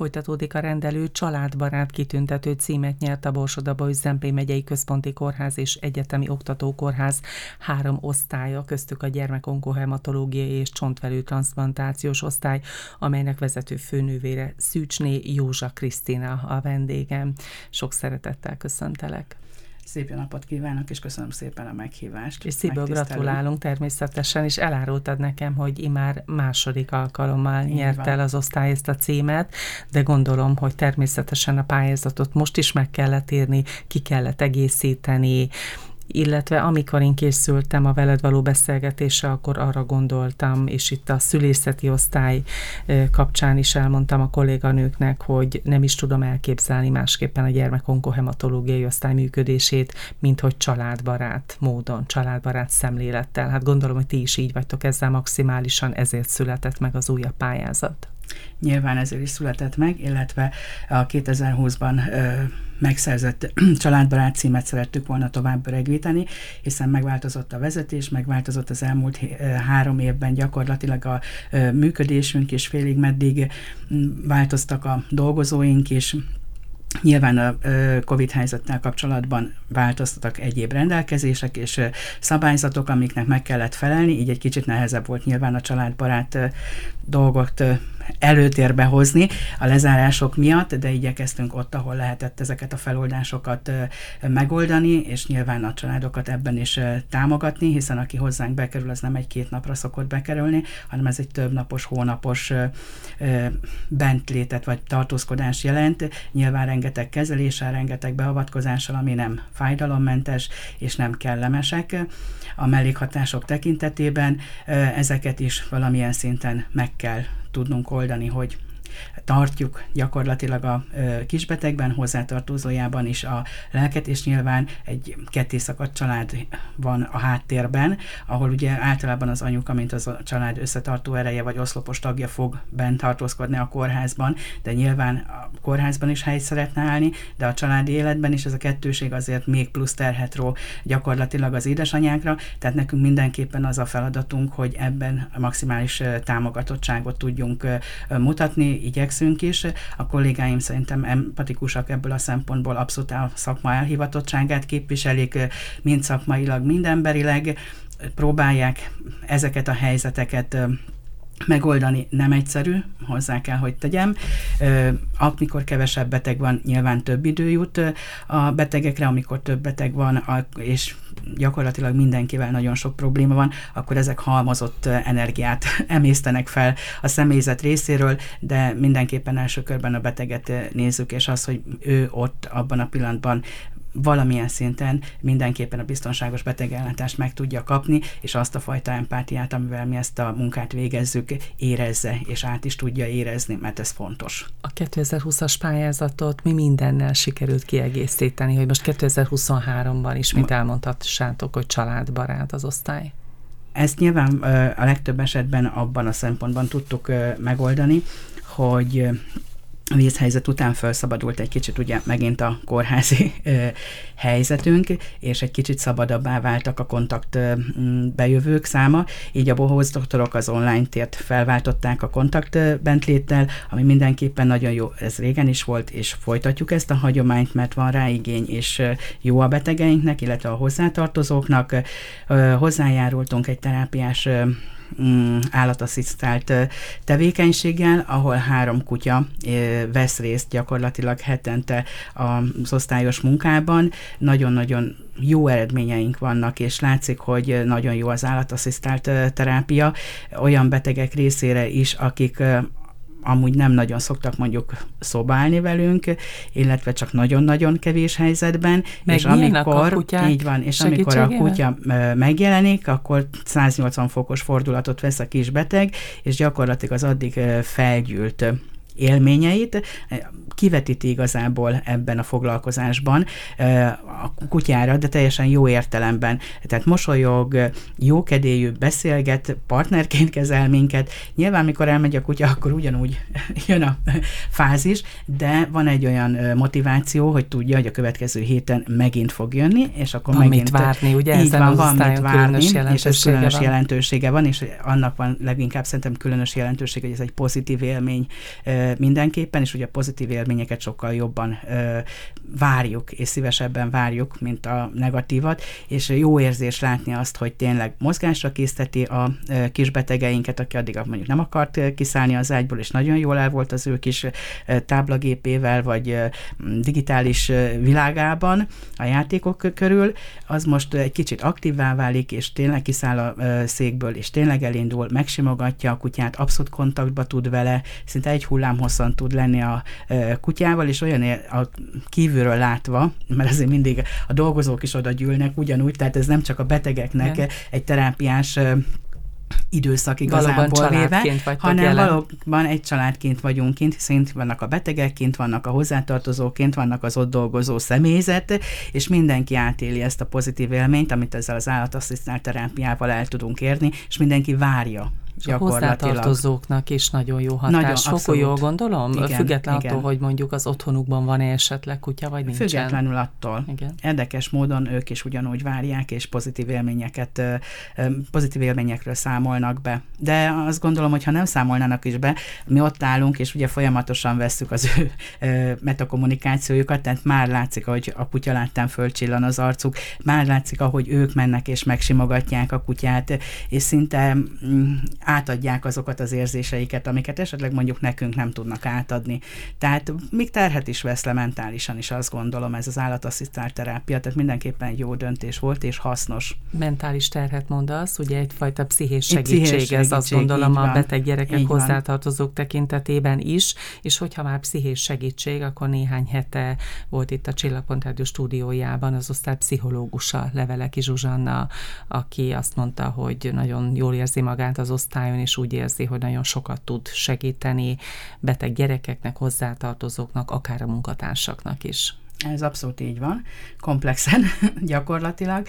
Folytatódik a rendelő családbarát kitüntető címet nyert a Borsodaba Zempé megyei központi kórház és egyetemi oktatókórház három osztálya, köztük a gyermekonkohematológiai és csontvelő transplantációs osztály, amelynek vezető főnővére Szűcsné Józsa Krisztina a vendégem. Sok szeretettel köszöntelek. Szép jó napot kívánok, és köszönöm szépen a meghívást. És szívből gratulálunk természetesen, és elárultad nekem, hogy imár második alkalommal Így nyert van. el az osztály ezt a címet, de gondolom, hogy természetesen a pályázatot most is meg kellett írni, ki kellett egészíteni, illetve amikor én készültem a veled való beszélgetésre, akkor arra gondoltam, és itt a szülészeti osztály kapcsán is elmondtam a kolléganőknek, hogy nem is tudom elképzelni másképpen a gyermekonkohematológiai osztály működését, mint hogy családbarát módon, családbarát szemlélettel. Hát gondolom, hogy ti is így vagytok ezzel maximálisan, ezért született meg az újabb pályázat. Nyilván ezért is született meg, illetve a 2020-ban megszerzett családbarát címet szerettük volna tovább öregíteni, hiszen megváltozott a vezetés, megváltozott az elmúlt három évben gyakorlatilag a működésünk, és félig meddig változtak a dolgozóink is, Nyilván a COVID helyzettel kapcsolatban változtattak egyéb rendelkezések és szabályzatok, amiknek meg kellett felelni, így egy kicsit nehezebb volt nyilván a családbarát dolgot előtérbe hozni a lezárások miatt, de igyekeztünk ott, ahol lehetett ezeket a feloldásokat megoldani, és nyilván a családokat ebben is támogatni, hiszen aki hozzánk bekerül, az nem egy-két napra szokott bekerülni, hanem ez egy több napos, hónapos bentlétet vagy tartózkodás jelent. Nyilván rengeteg kezeléssel, rengeteg beavatkozással, ami nem fájdalommentes és nem kellemesek a mellékhatások tekintetében, ezeket is valamilyen szinten meg kell tudnunk oldani, hogy tartjuk gyakorlatilag a kisbetegben, hozzátartozójában is a lelket, és nyilván egy kettészakadt család van a háttérben, ahol ugye általában az anyuka, mint az a család összetartó ereje vagy oszlopos tagja fog bent tartózkodni a kórházban, de nyilván a kórházban is helyt szeretne állni, de a családi életben is ez a kettőség azért még plusz terhet ró gyakorlatilag az édesanyákra, tehát nekünk mindenképpen az a feladatunk, hogy ebben a maximális támogatottságot tudjunk mutatni, igyekszünk is. A kollégáim szerintem empatikusak ebből a szempontból, abszolút a szakma elhivatottságát képviselik, mind szakmailag, mind emberileg, próbálják ezeket a helyzeteket megoldani nem egyszerű, hozzá kell, hogy tegyem. Amikor kevesebb beteg van, nyilván több idő jut a betegekre, amikor több beteg van, és gyakorlatilag mindenkivel nagyon sok probléma van, akkor ezek halmozott energiát emésztenek fel a személyzet részéről, de mindenképpen első körben a beteget nézzük, és az, hogy ő ott abban a pillanatban valamilyen szinten mindenképpen a biztonságos betegellátást meg tudja kapni, és azt a fajta empátiát, amivel mi ezt a munkát végezzük, érezze, és át is tudja érezni, mert ez fontos. A 2020-as pályázatot mi mindennel sikerült kiegészíteni, hogy most 2023-ban is, mint elmondhatsátok, hogy családbarát az osztály? Ezt nyilván a legtöbb esetben abban a szempontban tudtuk megoldani, hogy vízhelyzet után felszabadult egy kicsit ugye megint a kórházi ö, helyzetünk, és egy kicsit szabadabbá váltak a kontakt ö, bejövők száma, így a bohóz doktorok az online tért felváltották a kontakt bentléttel, ami mindenképpen nagyon jó, ez régen is volt, és folytatjuk ezt a hagyományt, mert van rá igény, és jó a betegeinknek, illetve a hozzátartozóknak. Ö, hozzájárultunk egy terápiás ö, állatasszisztált tevékenységgel, ahol három kutya vesz részt gyakorlatilag hetente az osztályos munkában. Nagyon-nagyon jó eredményeink vannak, és látszik, hogy nagyon jó az állatasszisztált terápia olyan betegek részére is, akik amúgy nem nagyon szoktak mondjuk szobálni velünk, illetve csak nagyon-nagyon kevés helyzetben, Meg és amikor, a így van, és amikor a kutya megjelenik, akkor 180 fokos fordulatot vesz a kis beteg, és gyakorlatilag az addig felgyűlt élményeit, kivetíti igazából ebben a foglalkozásban a kutyára, de teljesen jó értelemben. Tehát mosolyog, jókedélyű, beszélget, partnerként kezel minket. Nyilván, mikor elmegy a kutya, akkor ugyanúgy jön a fázis, de van egy olyan motiváció, hogy tudja, hogy a következő héten megint fog jönni, és akkor van megint... mit várni, ugye? Így van, van mit várni, és ez különös van. jelentősége van, és annak van leginkább szerintem különös jelentősége, hogy ez egy pozitív élmény mindenképpen, és ugye a pozitív élményeket sokkal jobban várjuk, és szívesebben várjuk, mint a negatívat, és jó érzés látni azt, hogy tényleg mozgásra készteti a kisbetegeinket, aki addig mondjuk nem akart kiszállni az ágyból, és nagyon jól el volt az ő kis táblagépével, vagy digitális világában a játékok körül, az most egy kicsit aktívvá válik, és tényleg kiszáll a székből, és tényleg elindul, megsimogatja a kutyát, abszolút kontaktba tud vele, szinte egy hullámhosszan tud lenni a kutyával, és olyan a kívülről látva, mert azért mindig a dolgozók is oda gyűlnek ugyanúgy, tehát ez nem csak a betegeknek Igen. egy terápiás időszak igazából véve, hanem jelen. valóban egy családként vagyunk kint, hiszen vannak a betegek, kint vannak a hozzátartozók, kint vannak az ott dolgozó személyzet, és mindenki átéli ezt a pozitív élményt, amit ezzel az állatasszisztált terápiával el tudunk érni, és mindenki várja és a hozzátartozóknak is nagyon jó hatás. Nagyon, Fokú, jól gondolom? Igen, Független igen. attól, hogy mondjuk az otthonukban van-e esetleg kutya, vagy nincsen? Függetlenül attól. Igen. Érdekes módon ők is ugyanúgy várják, és pozitív élményeket, pozitív élményekről számolnak be. De azt gondolom, hogy ha nem számolnának is be, mi ott állunk, és ugye folyamatosan vesszük az ő metakommunikációjukat, tehát már látszik, hogy a kutya láttán fölcsillan az arcuk, már látszik, ahogy ők mennek és megsimogatják a kutyát, és szinte mm, átadják azokat az érzéseiket, amiket esetleg mondjuk nekünk nem tudnak átadni. Tehát még terhet is vesz le mentálisan is, azt gondolom, ez az állatasszisztált terápia, tehát mindenképpen egy jó döntés volt, és hasznos. Mentális terhet mondasz, ugye egyfajta pszichés segítség, pszichés segítség ez azt gondolom a beteg gyerekek hozzátartozók van. tekintetében is, és hogyha már pszichés segítség, akkor néhány hete volt itt a Csillagpont Rádió stúdiójában az osztálypszichológusa Leveleki Zsuzsanna, aki azt mondta, hogy nagyon jól érzi magát az osztály osztályon, és úgy érzi, hogy nagyon sokat tud segíteni beteg gyerekeknek, hozzátartozóknak, akár a munkatársaknak is. Ez abszolút így van, komplexen gyakorlatilag.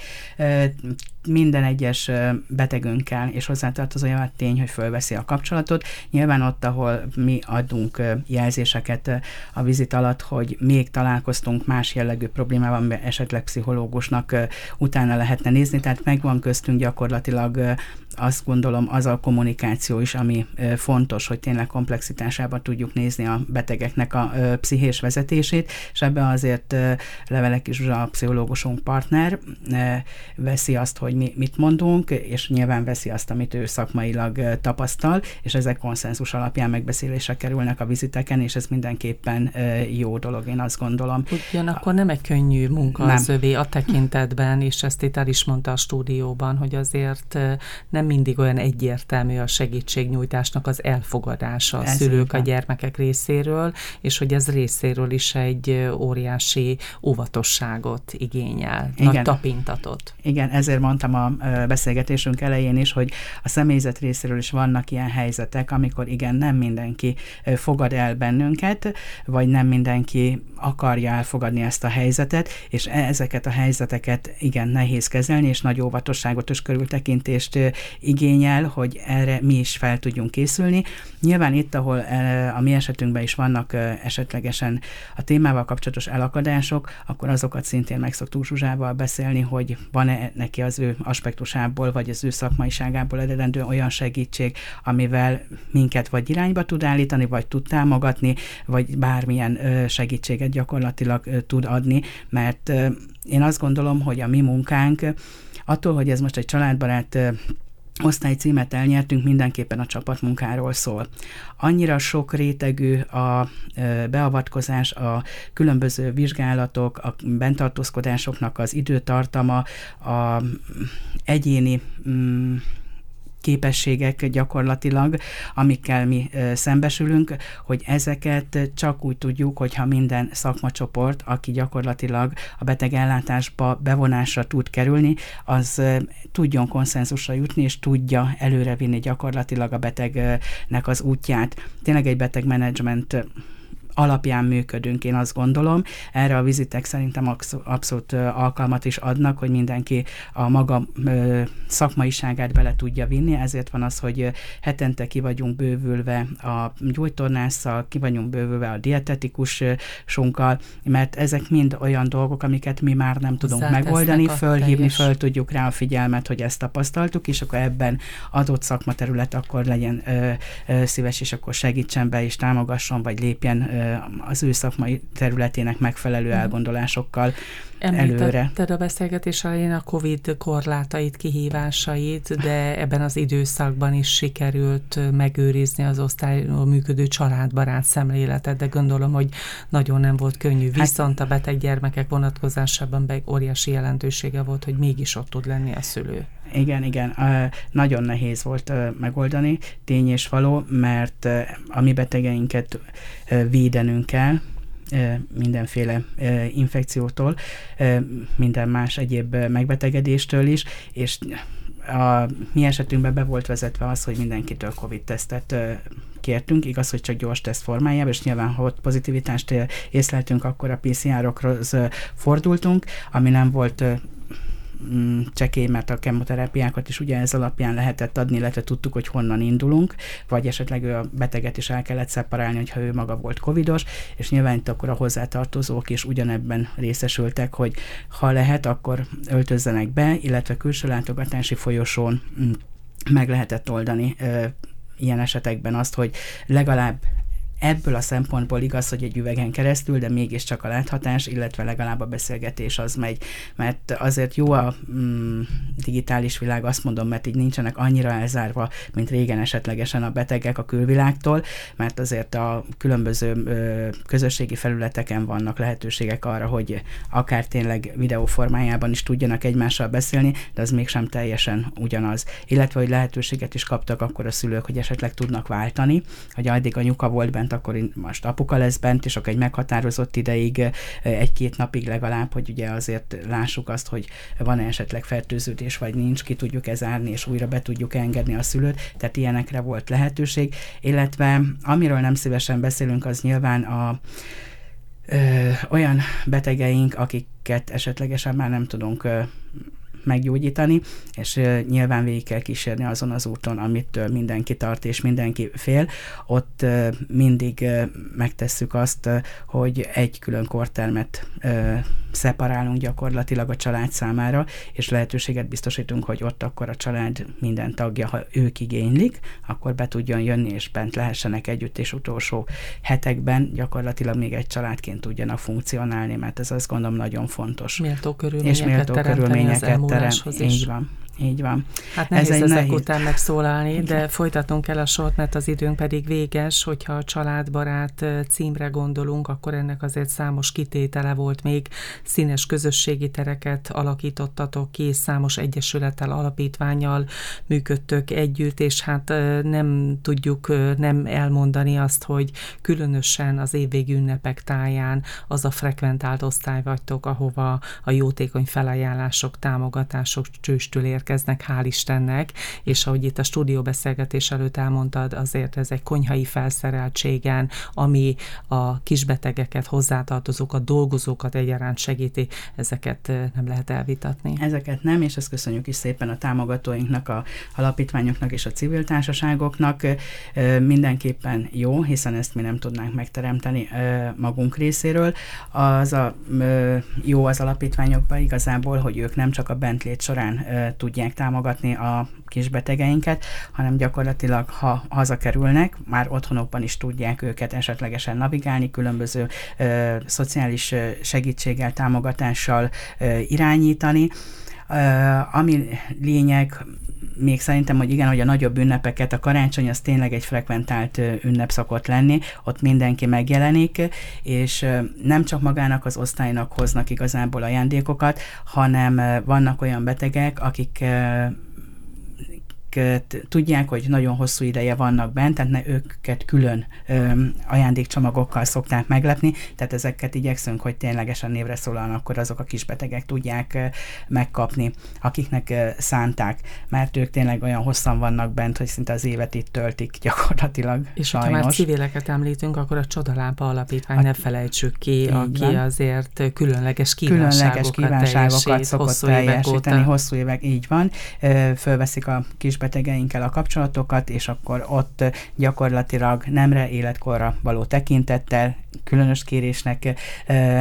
Minden egyes betegünkkel és hozzátartozója tény, hogy fölveszi a kapcsolatot. Nyilván ott, ahol mi adunk jelzéseket a vizit alatt, hogy még találkoztunk más jellegű problémával, esetleg pszichológusnak utána lehetne nézni, tehát megvan köztünk gyakorlatilag azt gondolom az a kommunikáció is, ami fontos, hogy tényleg komplexitásában tudjuk nézni a betegeknek a pszichés vezetését, és ebben azért Levelek is a pszichológusunk partner veszi azt, hogy mi mit mondunk, és nyilván veszi azt, amit ő szakmailag tapasztal, és ezek konszenzus alapján megbeszélésre kerülnek a viziteken, és ez mindenképpen jó dolog, én azt gondolom. Ugyanakkor nem egy könnyű munka nem. az övé a tekintetben, és ezt itt el is mondta a stúdióban, hogy azért nem mindig olyan egyértelmű a segítségnyújtásnak az elfogadása a ez szülők, a gyermekek részéről, és hogy ez részéről is egy óriási óvatosságot igényel, Igen. nagy tapintatot. Igen, ezért mondtam a beszélgetésünk elején is, hogy a személyzet részéről is vannak ilyen helyzetek, amikor igen, nem mindenki fogad el bennünket, vagy nem mindenki akarja elfogadni ezt a helyzetet, és e, ezeket a helyzeteket igen, nehéz kezelni, és nagy óvatosságot és körültekintést igényel, hogy erre mi is fel tudjunk készülni. Nyilván itt, ahol a mi esetünkben is vannak esetlegesen a témával kapcsolatos elakadások, akkor azokat szintén meg szoktuk Zsuzsával beszélni, hogy van-e neki az ő aspektusából, vagy az ő szakmaiságából eredendő olyan segítség, amivel minket vagy irányba tud állítani, vagy tud támogatni, vagy bármilyen segítséget gyakorlatilag tud adni, mert én azt gondolom, hogy a mi munkánk attól, hogy ez most egy családbarát címet elnyertünk, mindenképpen a csapatmunkáról szól. Annyira sok rétegű a beavatkozás, a különböző vizsgálatok, a bentartózkodásoknak az időtartama, a egyéni mm, képességek gyakorlatilag, amikkel mi szembesülünk, hogy ezeket csak úgy tudjuk, hogyha minden szakmacsoport, aki gyakorlatilag a betegellátásba bevonásra tud kerülni, az tudjon konszenzusra jutni, és tudja előrevinni gyakorlatilag a betegnek az útját. Tényleg egy betegmenedzsment alapján működünk, én azt gondolom. Erre a vizitek szerintem abszolút alkalmat is adnak, hogy mindenki a maga szakmaiságát bele tudja vinni, ezért van az, hogy hetente ki vagyunk bővülve a gyógytornásszal, ki vagyunk bővülve a dietetikusunkkal, mert ezek mind olyan dolgok, amiket mi már nem tudunk megoldani, fölhívni, teljes. föl tudjuk rá a figyelmet, hogy ezt tapasztaltuk, és akkor ebben adott szakmaterület akkor legyen ö, ö, szíves, és akkor segítsen be, és támogasson, vagy lépjen ö, az ő szakmai területének megfelelő mhm. elgondolásokkal előre. a beszélgetés elején a COVID korlátait, kihívásait, de ebben az időszakban is sikerült megőrizni az osztályon működő családbarát szemléletet, de gondolom, hogy nagyon nem volt könnyű. Hát- Viszont a beteg gyermekek vonatkozásában be óriási jelentősége volt, hogy mégis ott tud lenni a szülő. Igen, igen, nagyon nehéz volt megoldani, tény és való, mert a mi betegeinket védenünk kell, mindenféle infekciótól, minden más egyéb megbetegedéstől is, és a mi esetünkben be volt vezetve az, hogy mindenkitől COVID-tesztet kértünk, igaz, hogy csak gyors teszt formájában, és nyilván, ha ott pozitivitást észleltünk, akkor a PCR-okhoz fordultunk, ami nem volt csekély, mert a kemoterápiákat is ugye ez alapján lehetett adni, illetve tudtuk, hogy honnan indulunk, vagy esetleg ő a beteget is el kellett szeparálni, hogyha ő maga volt covidos, és nyilván itt akkor a hozzátartozók is ugyanebben részesültek, hogy ha lehet, akkor öltözzenek be, illetve külső látogatási folyosón mm, meg lehetett oldani ilyen esetekben azt, hogy legalább Ebből a szempontból igaz, hogy egy üvegen keresztül, de mégiscsak a láthatás, illetve legalább a beszélgetés az megy. Mert azért jó a mm, digitális világ, azt mondom, mert így nincsenek annyira elzárva, mint régen esetlegesen a betegek a külvilágtól, mert azért a különböző ö, közösségi felületeken vannak lehetőségek arra, hogy akár tényleg videóformájában is tudjanak egymással beszélni, de az mégsem teljesen ugyanaz. Illetve, hogy lehetőséget is kaptak akkor a szülők, hogy esetleg tudnak váltani, hogy addig a nyuka volt bent bent, akkor most apuka lesz bent, és akkor egy meghatározott ideig, egy-két napig legalább, hogy ugye azért lássuk azt, hogy van-e esetleg fertőződés, vagy nincs, ki tudjuk ez zárni, és újra be tudjuk engedni a szülőt, tehát ilyenekre volt lehetőség, illetve amiről nem szívesen beszélünk, az nyilván a ö, olyan betegeink, akiket esetlegesen már nem tudunk ö, meggyógyítani, és nyilván végig kell kísérni azon az úton, amit mindenki tart és mindenki fél. Ott mindig megtesszük azt, hogy egy külön kortermet szeparálunk gyakorlatilag a család számára, és lehetőséget biztosítunk, hogy ott akkor a család minden tagja, ha ők igénylik, akkor be tudjon jönni, és bent lehessenek együtt, és utolsó hetekben gyakorlatilag még egy családként tudjanak funkcionálni, mert ez azt gondolom nagyon fontos. Méltó körülményeket és méltó körülményeket terem. Így van. Így van. Hát nehéz Ez egy ezek nehéz. után megszólalni, de folytatunk el a sort, mert az időnk pedig véges, hogyha a családbarát címre gondolunk, akkor ennek azért számos kitétele volt még. Színes közösségi tereket alakítottatok ki, számos egyesülettel, alapítványjal működtök együtt, és hát nem tudjuk nem elmondani azt, hogy különösen az évvégi ünnepek táján az a frekventált osztály vagytok, ahova a jótékony felajánlások, támogatások csőstől ér érkeznek, hál' Istennek, és ahogy itt a stúdióbeszélgetés előtt elmondtad, azért ez egy konyhai felszereltségen, ami a kisbetegeket, hozzátartozókat, dolgozókat egyaránt segíti, ezeket nem lehet elvitatni. Ezeket nem, és ezt köszönjük is szépen a támogatóinknak, a alapítványoknak és a civil társaságoknak. Mindenképpen jó, hiszen ezt mi nem tudnánk megteremteni magunk részéről. Az a jó az alapítványokban igazából, hogy ők nem csak a bentlét során tudják tudják támogatni a kisbetegeinket, hanem gyakorlatilag, ha hazakerülnek, már otthonokban is tudják őket esetlegesen navigálni, különböző ö, szociális segítséggel, támogatással ö, irányítani. Ami lényeg, még szerintem, hogy igen, hogy a nagyobb ünnepeket, a karácsony az tényleg egy frekventált ünnep szokott lenni, ott mindenki megjelenik, és nem csak magának az osztálynak hoznak igazából ajándékokat, hanem vannak olyan betegek, akik tudják, hogy nagyon hosszú ideje vannak bent, tehát ne őket külön ö, ajándékcsomagokkal szokták meglepni, tehát ezeket igyekszünk, hogy ténylegesen névre szólalnak, akkor azok a kisbetegek tudják ö, megkapni, akiknek ö, szánták, mert ők tényleg olyan hosszan vannak bent, hogy szinte az évet itt töltik gyakorlatilag. És sajnos. ha már civileket említünk, akkor a Csodalámpa Alapítvány a, ne felejtsük ki, aki van. azért különleges kívánságokat, különleges kívánságokat szokott hosszú teljesíteni, évek hosszú évek, így van. Fölveszik a kisbetegeinkkel a kapcsolatokat, és akkor ott gyakorlatilag nemre, életkorra való tekintettel, különös kérésnek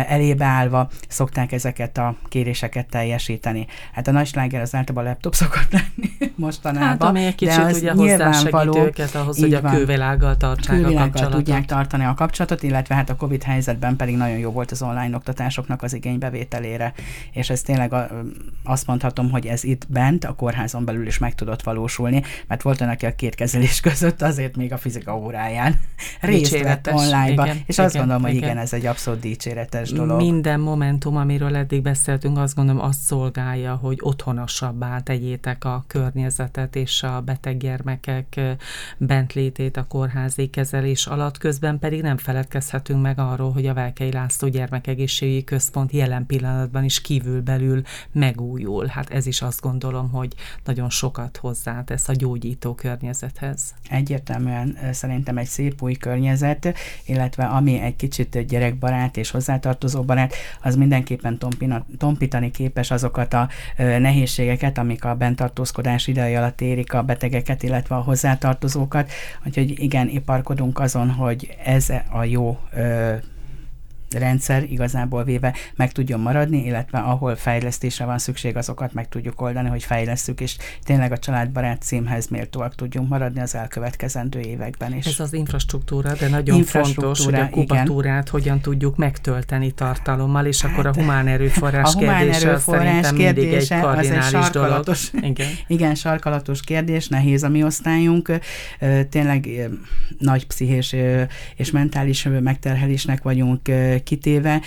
elébe állva szokták ezeket a kéréseket teljesíteni. Hát a nagy sláger az általában a laptop szokott lenni mostanában. Hát ami egy kicsit de az ugye hozzásegít őket ahhoz, hogy a kővilággal tartsák a kapcsolatot. tudják tartani a kapcsolatot, illetve hát a Covid helyzetben pedig nagyon jó volt az online oktatásoknak az igénybevételére, és ez tényleg a, azt mondhatom, hogy ez itt bent a kórházon belül is meg tudott valósulni, mert volt aki a két kezelés között azért még a fizika óráján részt vett online-ba, és igen, azt gondolom, hogy igen. igen, ez egy abszolút dicséretes dolog. Minden momentum, amiről eddig beszéltünk, azt gondolom azt szolgálja, hogy otthonosabbá tegyétek a környezetet és a beteg gyermekek bentlétét a kórházi kezelés alatt, közben pedig nem feledkezhetünk meg arról, hogy a Velkei László Gyermekegészségügyi Központ jelen pillanatban is kívülbelül megújul. Hát ez is azt gondolom, hogy nagyon sokat hozzátesz a gyógyító környezethez. Egyértelműen szerintem egy szép új környezet, illetve ami egy kicsit gyerekbarát és hozzátartozó barát, az mindenképpen tompina, tompítani képes azokat a nehézségeket, amik a bentartózkodás ideje alatt érik a betegeket, illetve a hozzátartozókat. Úgyhogy igen, iparkodunk azon, hogy ez a jó rendszer igazából véve meg tudjon maradni, illetve ahol fejlesztésre van szükség, azokat meg tudjuk oldani, hogy fejlesztjük, és tényleg a családbarát címhez méltóak tudjunk maradni az elkövetkezendő években is. Ez az infrastruktúra, de nagyon infrastruktúra, fontos, hogy a kubatúrát igen. hogyan tudjuk megtölteni tartalommal, és hát, akkor a hát, humán erőforrás a humán kérdése erőforrás szerintem mindig egy kardinális az egy dolog. Igen. igen, sarkalatos kérdés, nehéz a mi osztályunk. Tényleg nagy pszichés és mentális megterhelésnek vagyunk kitéve.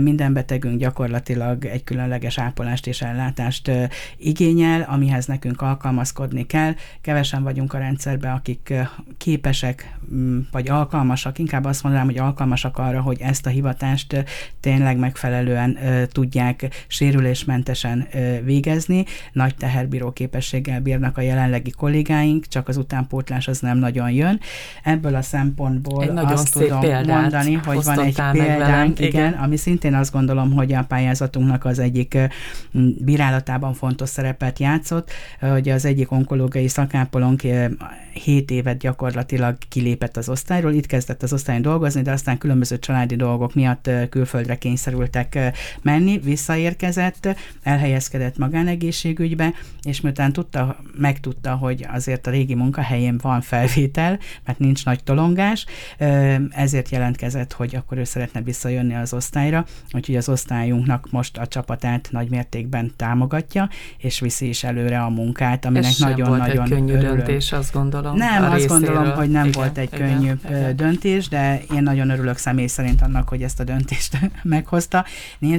Minden betegünk gyakorlatilag egy különleges ápolást és ellátást igényel, amihez nekünk alkalmazkodni kell. Kevesen vagyunk a rendszerben, akik képesek mm, vagy alkalmasak, inkább azt mondanám, hogy alkalmasak arra, hogy ezt a hivatást tényleg megfelelően tudják sérülésmentesen végezni. Nagy teherbíró képességgel bírnak a jelenlegi kollégáink, csak az utánpótlás az nem nagyon jön. Ebből a szempontból egy azt tudom mondani, hogy van egy példánk, példánk, igen, igen, ami szintén azt gondolom, hogy a pályázatunknak az egyik bírálatában fontos szerepet játszott, hogy az egyik onkológiai szakápolónk 7 évet gyakorlatilag kilépett az osztályról, itt kezdett az osztályon dolgozni, de aztán különböző családi dolgok miatt külföldre kényszerültek menni, visszaérkezett, elhelyezkedett magánegészségügybe, és miután tudta, megtudta, hogy azért a régi munkahelyén van felvétel, mert nincs nagy tolongás, ezért jelentkezett, hogy akkor ő szeretne visszajönni az osztályra, úgyhogy az osztályunknak most a csapatát nagy mértékben támogatja, és viszi is előre a munkát, aminek nagyon-nagyon könnyű örülök. döntés, azt gondolom. Nem, azt részéről. gondolom, hogy nem igen, volt egy igen, könnyű igen. döntés, de én nagyon örülök személy szerint annak, hogy ezt a döntést meghozta.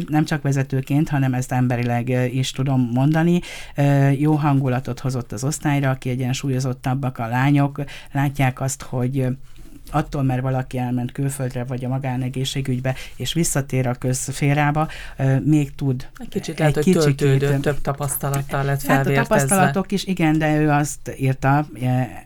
Nem csak vezetőként, hanem ezt emberileg is tudom mondani. Jó hangulatot hozott az osztályra, kiegyensúlyozottabbak a lányok, látják azt, hogy attól, mert valaki elment külföldre, vagy a magánegészségügybe, és visszatér a közférába, még tud egy kicsit lehet, egy hogy töltődött, több tapasztalattal lett. Hát a tapasztalatok is, igen, de ő azt írta,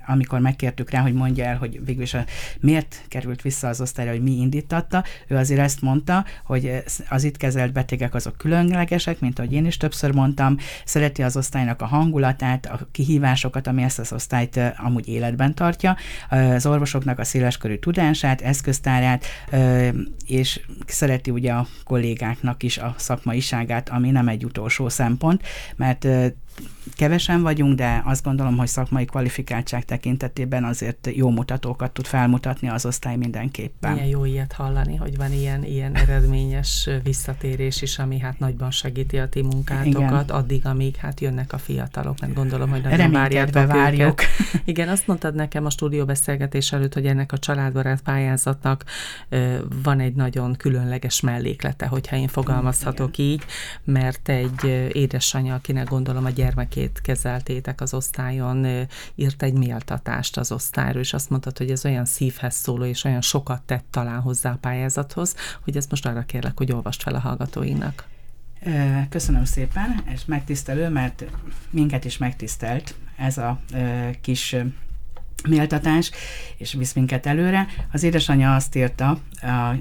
amikor megkértük rá, hogy mondja el, hogy végülis miért került vissza az osztályra, hogy mi indítatta, ő azért ezt mondta, hogy az itt kezelt betegek azok különlegesek, mint ahogy én is többször mondtam, szereti az osztálynak a hangulatát, a kihívásokat, ami ezt az osztályt amúgy életben tartja, az orvosoknak a széles széleskörű tudását, eszköztárát, és szereti ugye a kollégáknak is a szakmaiságát, ami nem egy utolsó szempont, mert kevesen vagyunk, de azt gondolom, hogy szakmai kvalifikáltság tekintetében azért jó mutatókat tud felmutatni az osztály mindenképpen. Milyen jó ilyet hallani, hogy van ilyen, ilyen eredményes visszatérés is, ami hát nagyban segíti a ti munkátokat, Igen. addig, amíg hát jönnek a fiatalok, mert gondolom, hogy nagyon várjátok várjuk. Őket. Igen, azt mondtad nekem a stúdióbeszélgetés előtt, hogy ennek a családbarát pályázatnak van egy nagyon különleges melléklete, hogyha én fogalmazhatok így, mert egy édesanyja, akinek gondolom a gyermekét kezeltétek az osztályon, írt egy méltatást az osztályról, és azt mondtad, hogy ez olyan szívhez szóló, és olyan sokat tett talán hozzá a pályázathoz, hogy ezt most arra kérlek, hogy olvast fel a hallgatóinak. Köszönöm szépen, és megtisztelő, mert minket is megtisztelt ez a kis méltatás, és visz minket előre. Az édesanyja azt írta a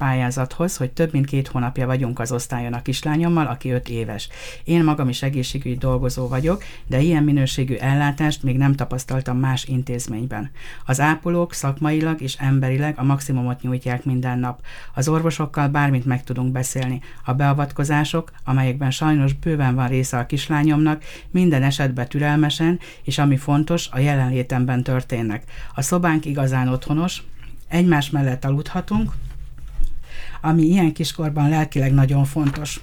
pályázathoz, hogy több mint két hónapja vagyunk az osztályon a kislányommal, aki öt éves. Én magam is egészségügyi dolgozó vagyok, de ilyen minőségű ellátást még nem tapasztaltam más intézményben. Az ápolók szakmailag és emberileg a maximumot nyújtják minden nap. Az orvosokkal bármit meg tudunk beszélni. A beavatkozások, amelyekben sajnos bőven van része a kislányomnak, minden esetben türelmesen, és ami fontos, a jelenlétemben történnek. A szobánk igazán otthonos, egymás mellett aludhatunk, ami ilyen kiskorban lelkileg nagyon fontos.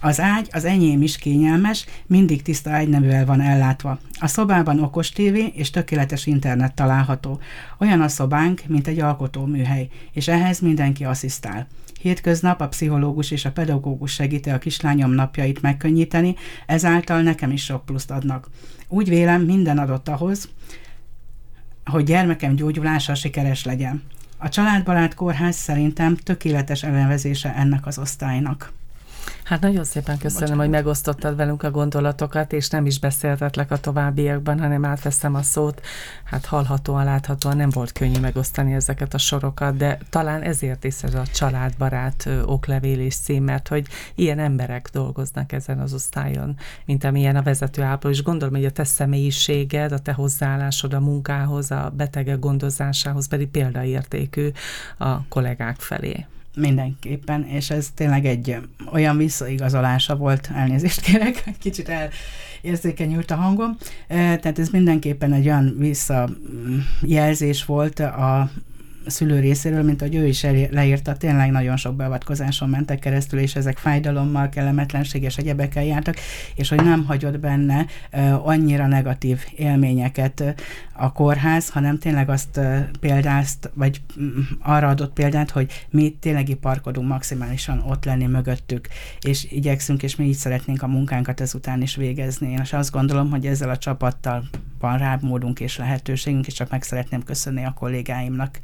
Az ágy, az enyém is kényelmes, mindig tiszta ágyneművel van ellátva. A szobában okos tévé és tökéletes internet található. Olyan a szobánk, mint egy alkotóműhely, és ehhez mindenki asszisztál. Hétköznap a pszichológus és a pedagógus segíti a kislányom napjait megkönnyíteni, ezáltal nekem is sok pluszt adnak. Úgy vélem, minden adott ahhoz, hogy gyermekem gyógyulása sikeres legyen. A családbarát kórház szerintem tökéletes elnevezése ennek az osztálynak. Hát nagyon szépen köszönöm, Bocsánat. hogy megosztottad velünk a gondolatokat, és nem is beszéltetlek a továbbiakban, hanem átveszem a szót. Hát hallhatóan, láthatóan nem volt könnyű megosztani ezeket a sorokat, de talán ezért is ez a családbarát oklevél és cím, mert hogy ilyen emberek dolgoznak ezen az osztályon, mint amilyen a vezető ápoló, és gondolom, hogy a te személyiséged, a te hozzáállásod a munkához, a betegek gondozásához pedig példaértékű a kollégák felé. Mindenképpen, és ez tényleg egy olyan visszaigazolása volt, elnézést kérek, kicsit elérzékenyült a hangom, tehát ez mindenképpen egy olyan visszajelzés volt a szülő részéről, mint ahogy ő is leírta, tényleg nagyon sok beavatkozáson mentek keresztül, és ezek fájdalommal, kellemetlenséges egyebekkel jártak, és hogy nem hagyott benne annyira negatív élményeket a kórház, hanem tényleg azt példázt, vagy um, arra adott példát, hogy mi tényleg iparkodunk maximálisan ott lenni mögöttük, és igyekszünk, és mi így szeretnénk a munkánkat ezután is végezni. Én és azt gondolom, hogy ezzel a csapattal van rá módunk és lehetőségünk, és csak meg szeretném köszönni a kollégáimnak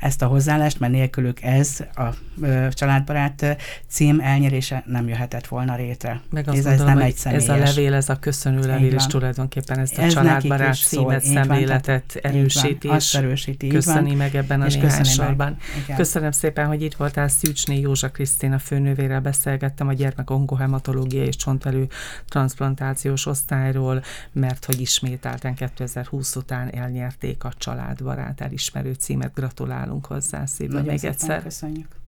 ezt a hozzáállást, mert nélkülük ez a ö, családbarát cím elnyerése nem jöhetett volna rétre. Meg azt ez, gondolom, ez nem egy személyes. Ez a levél, ez a köszönő levél, és tulajdonképpen ezt a ez családbarát címet, szemléletet erősíti, és erősíti, köszöni van. meg ebben a és néhány sorban. Köszönöm szépen, hogy itt voltál Szűcsné Józsa Krisztina főnővérrel beszélgettem a gyermek onkohematológia és csontvelő transplantációs osztályról, mert hogy ismételten 2020 után elnyerték a családbarát elismerő címet. Gratulálok gratulálunk hozzá szívből még egyszer. Köszönjük.